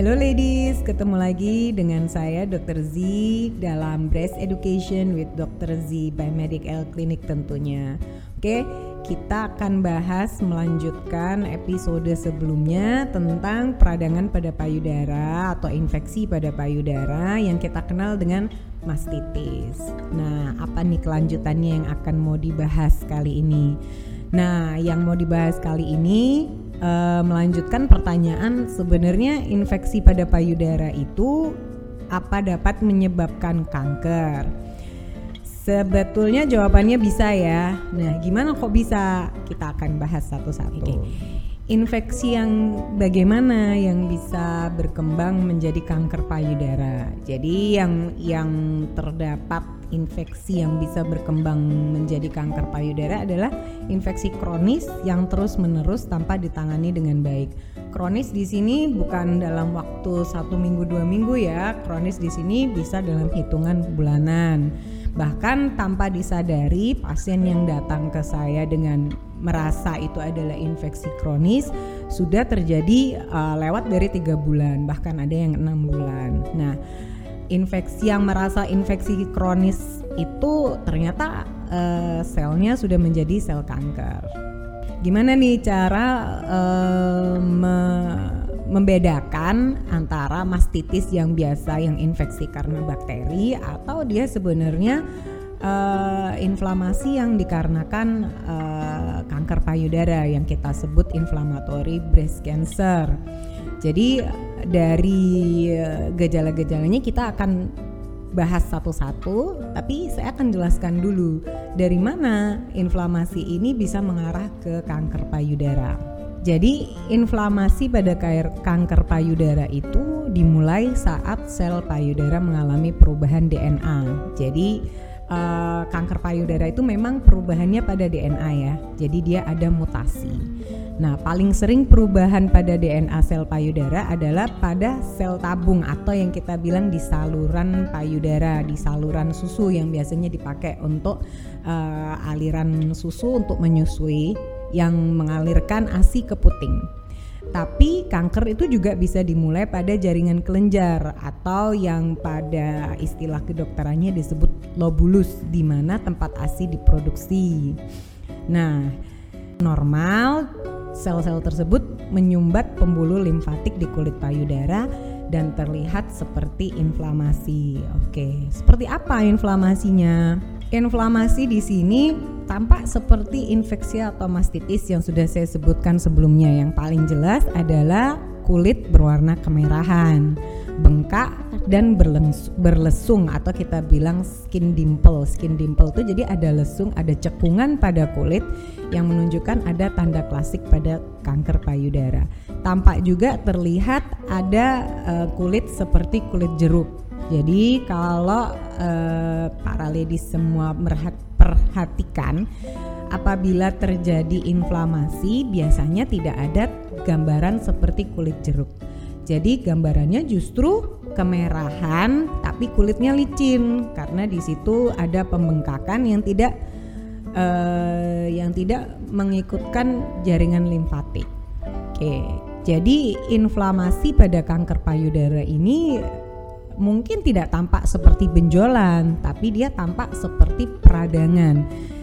Hello ladies, ketemu lagi dengan saya Dr. Z dalam Breast Education with Dr. Z by Medical Clinic tentunya. Oke, kita akan bahas melanjutkan episode sebelumnya tentang peradangan pada payudara atau infeksi pada payudara yang kita kenal dengan mastitis. Nah, apa nih kelanjutannya yang akan mau dibahas kali ini? Nah, yang mau dibahas kali ini uh, melanjutkan pertanyaan sebenarnya infeksi pada payudara itu apa dapat menyebabkan kanker? Sebetulnya jawabannya bisa ya. Nah, gimana kok bisa? Kita akan bahas satu-satu. Okay. Infeksi yang bagaimana yang bisa berkembang menjadi kanker payudara. Jadi yang yang terdapat infeksi yang bisa berkembang menjadi kanker payudara adalah infeksi kronis yang terus-menerus tanpa ditangani dengan baik. Kronis di sini bukan dalam waktu satu minggu dua minggu ya, kronis di sini bisa dalam hitungan bulanan. Bahkan tanpa disadari pasien yang datang ke saya dengan merasa itu adalah infeksi kronis sudah terjadi uh, lewat dari tiga bulan bahkan ada yang enam bulan. Nah infeksi yang merasa infeksi kronis itu ternyata uh, selnya sudah menjadi sel kanker. Gimana nih cara uh, me membedakan antara mastitis yang biasa yang infeksi karena bakteri atau dia sebenarnya uh, inflamasi yang dikarenakan uh, kanker payudara yang kita sebut inflammatory breast cancer. Jadi dari eh, gejala-gejalanya kita akan bahas satu-satu, tapi saya akan jelaskan dulu dari mana inflamasi ini bisa mengarah ke kanker payudara. Jadi inflamasi pada kanker payudara itu dimulai saat sel payudara mengalami perubahan DNA. Jadi uh, kanker payudara itu memang perubahannya pada DNA ya. Jadi dia ada mutasi. Nah, paling sering perubahan pada DNA sel payudara adalah pada sel tabung atau yang kita bilang di saluran payudara, di saluran susu yang biasanya dipakai untuk uh, aliran susu untuk menyusui yang mengalirkan ASI ke puting. Tapi kanker itu juga bisa dimulai pada jaringan kelenjar atau yang pada istilah kedokterannya disebut lobulus di mana tempat ASI diproduksi. Nah, normal sel-sel tersebut menyumbat pembuluh limfatik di kulit payudara dan terlihat seperti inflamasi. Oke, seperti apa inflamasinya? Inflamasi di sini tampak seperti infeksi atau mastitis yang sudah saya sebutkan sebelumnya. Yang paling jelas adalah kulit berwarna kemerahan bengkak dan berlesung atau kita bilang skin dimple. Skin dimple itu jadi ada lesung, ada cekungan pada kulit yang menunjukkan ada tanda klasik pada kanker payudara. Tampak juga terlihat ada uh, kulit seperti kulit jeruk. Jadi kalau uh, para ladies semua perhatikan apabila terjadi inflamasi biasanya tidak ada gambaran seperti kulit jeruk jadi gambarannya justru kemerahan tapi kulitnya licin karena di situ ada pembengkakan yang tidak uh, yang tidak mengikutkan jaringan limfatik. Oke, jadi inflamasi pada kanker payudara ini mungkin tidak tampak seperti benjolan, tapi dia tampak seperti peradangan Eh,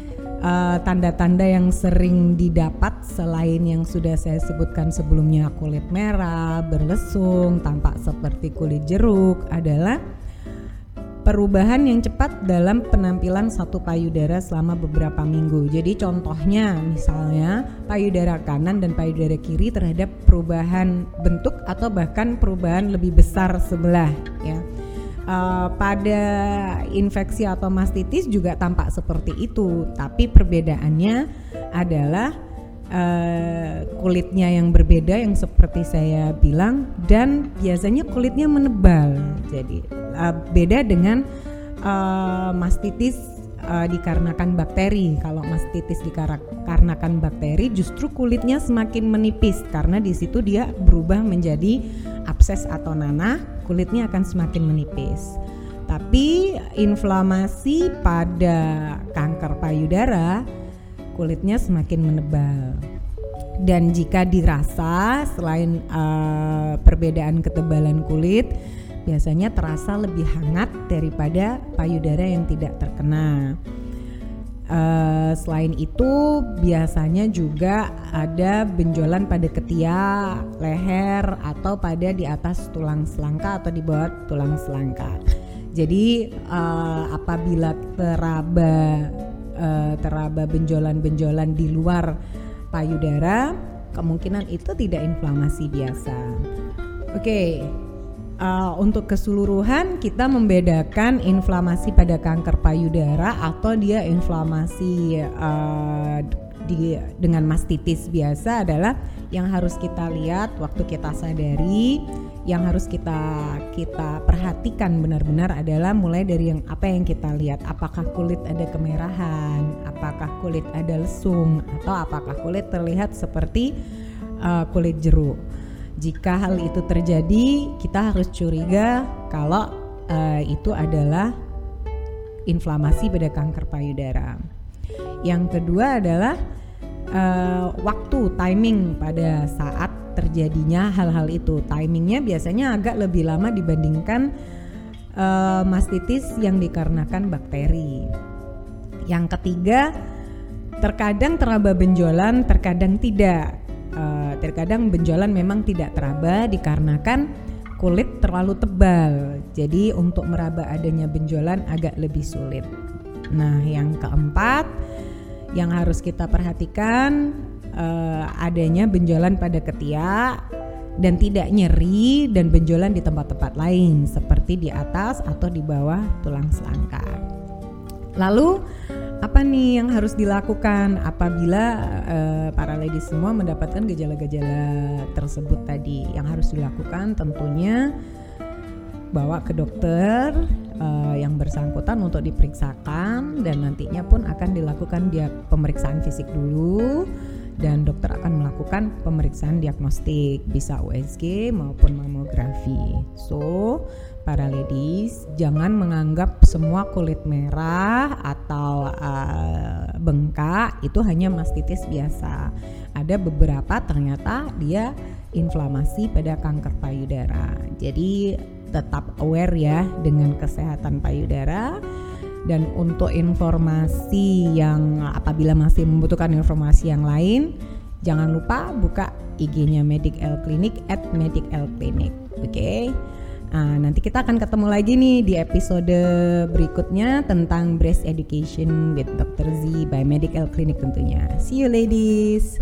tanda-tanda uh, yang sering didapat selain yang sudah saya sebutkan sebelumnya kulit merah, berlesung, tampak seperti kulit jeruk adalah perubahan yang cepat dalam penampilan satu payudara selama beberapa minggu. Jadi contohnya misalnya payudara kanan dan payudara kiri terhadap perubahan bentuk atau bahkan perubahan lebih besar sebelah ya uh, pada infeksi atau mastitis juga tampak seperti itu, tapi perbedaannya adalah uh, kulitnya yang berbeda yang seperti saya bilang dan biasanya kulitnya menebal. Jadi uh, beda dengan uh, mastitis uh, dikarenakan bakteri. Kalau mastitis dikarenakan bakteri, justru kulitnya semakin menipis karena di situ dia berubah menjadi abses atau nanah, kulitnya akan semakin menipis. Tapi inflamasi pada kanker payudara, kulitnya semakin menebal. Dan jika dirasa selain uh, perbedaan ketebalan kulit, biasanya terasa lebih hangat daripada payudara yang tidak terkena. Uh, selain itu biasanya juga ada benjolan pada ketiak, leher atau pada di atas tulang selangka atau di bawah tulang selangka. Jadi uh, apabila teraba uh, teraba benjolan-benjolan di luar payudara, kemungkinan itu tidak inflamasi biasa. Oke, okay, uh, untuk keseluruhan kita membedakan inflamasi pada kanker payudara atau dia inflamasi uh, di, dengan mastitis biasa adalah yang harus kita lihat waktu kita sadari yang harus kita kita perhatikan benar-benar adalah mulai dari yang apa yang kita lihat. Apakah kulit ada kemerahan apakah kulit ada lesung atau apakah kulit terlihat seperti uh, kulit jeruk jika hal itu terjadi, kita harus curiga kalau uh, itu adalah inflamasi pada kanker payudara. Yang kedua adalah uh, waktu timing pada saat terjadinya hal-hal itu. Timingnya biasanya agak lebih lama dibandingkan uh, mastitis yang dikarenakan bakteri. Yang ketiga, terkadang teraba benjolan, terkadang tidak terkadang benjolan memang tidak teraba dikarenakan kulit terlalu tebal. Jadi untuk meraba adanya benjolan agak lebih sulit. Nah, yang keempat yang harus kita perhatikan uh, adanya benjolan pada ketiak dan tidak nyeri dan benjolan di tempat-tempat lain seperti di atas atau di bawah tulang selangka. Lalu apa nih yang harus dilakukan apabila uh, para ladies semua mendapatkan gejala-gejala tersebut tadi? Yang harus dilakukan tentunya bawa ke dokter uh, yang bersangkutan untuk diperiksakan dan nantinya pun akan dilakukan dia pemeriksaan fisik dulu dan dokter akan melakukan pemeriksaan diagnostik bisa USG maupun mamografi. So, para ladies jangan menganggap semua kulit merah atau uh, bengkak itu hanya mastitis biasa. Ada beberapa ternyata dia inflamasi pada kanker payudara. Jadi tetap aware ya dengan kesehatan payudara dan untuk informasi yang apabila masih membutuhkan informasi yang lain, jangan lupa buka IG-nya Medic L Clinic at Medic L Clinic. Oke. Okay? Nah, nanti kita akan ketemu lagi nih di episode berikutnya tentang breast education with Dr. Z by Medical Clinic tentunya. See you ladies.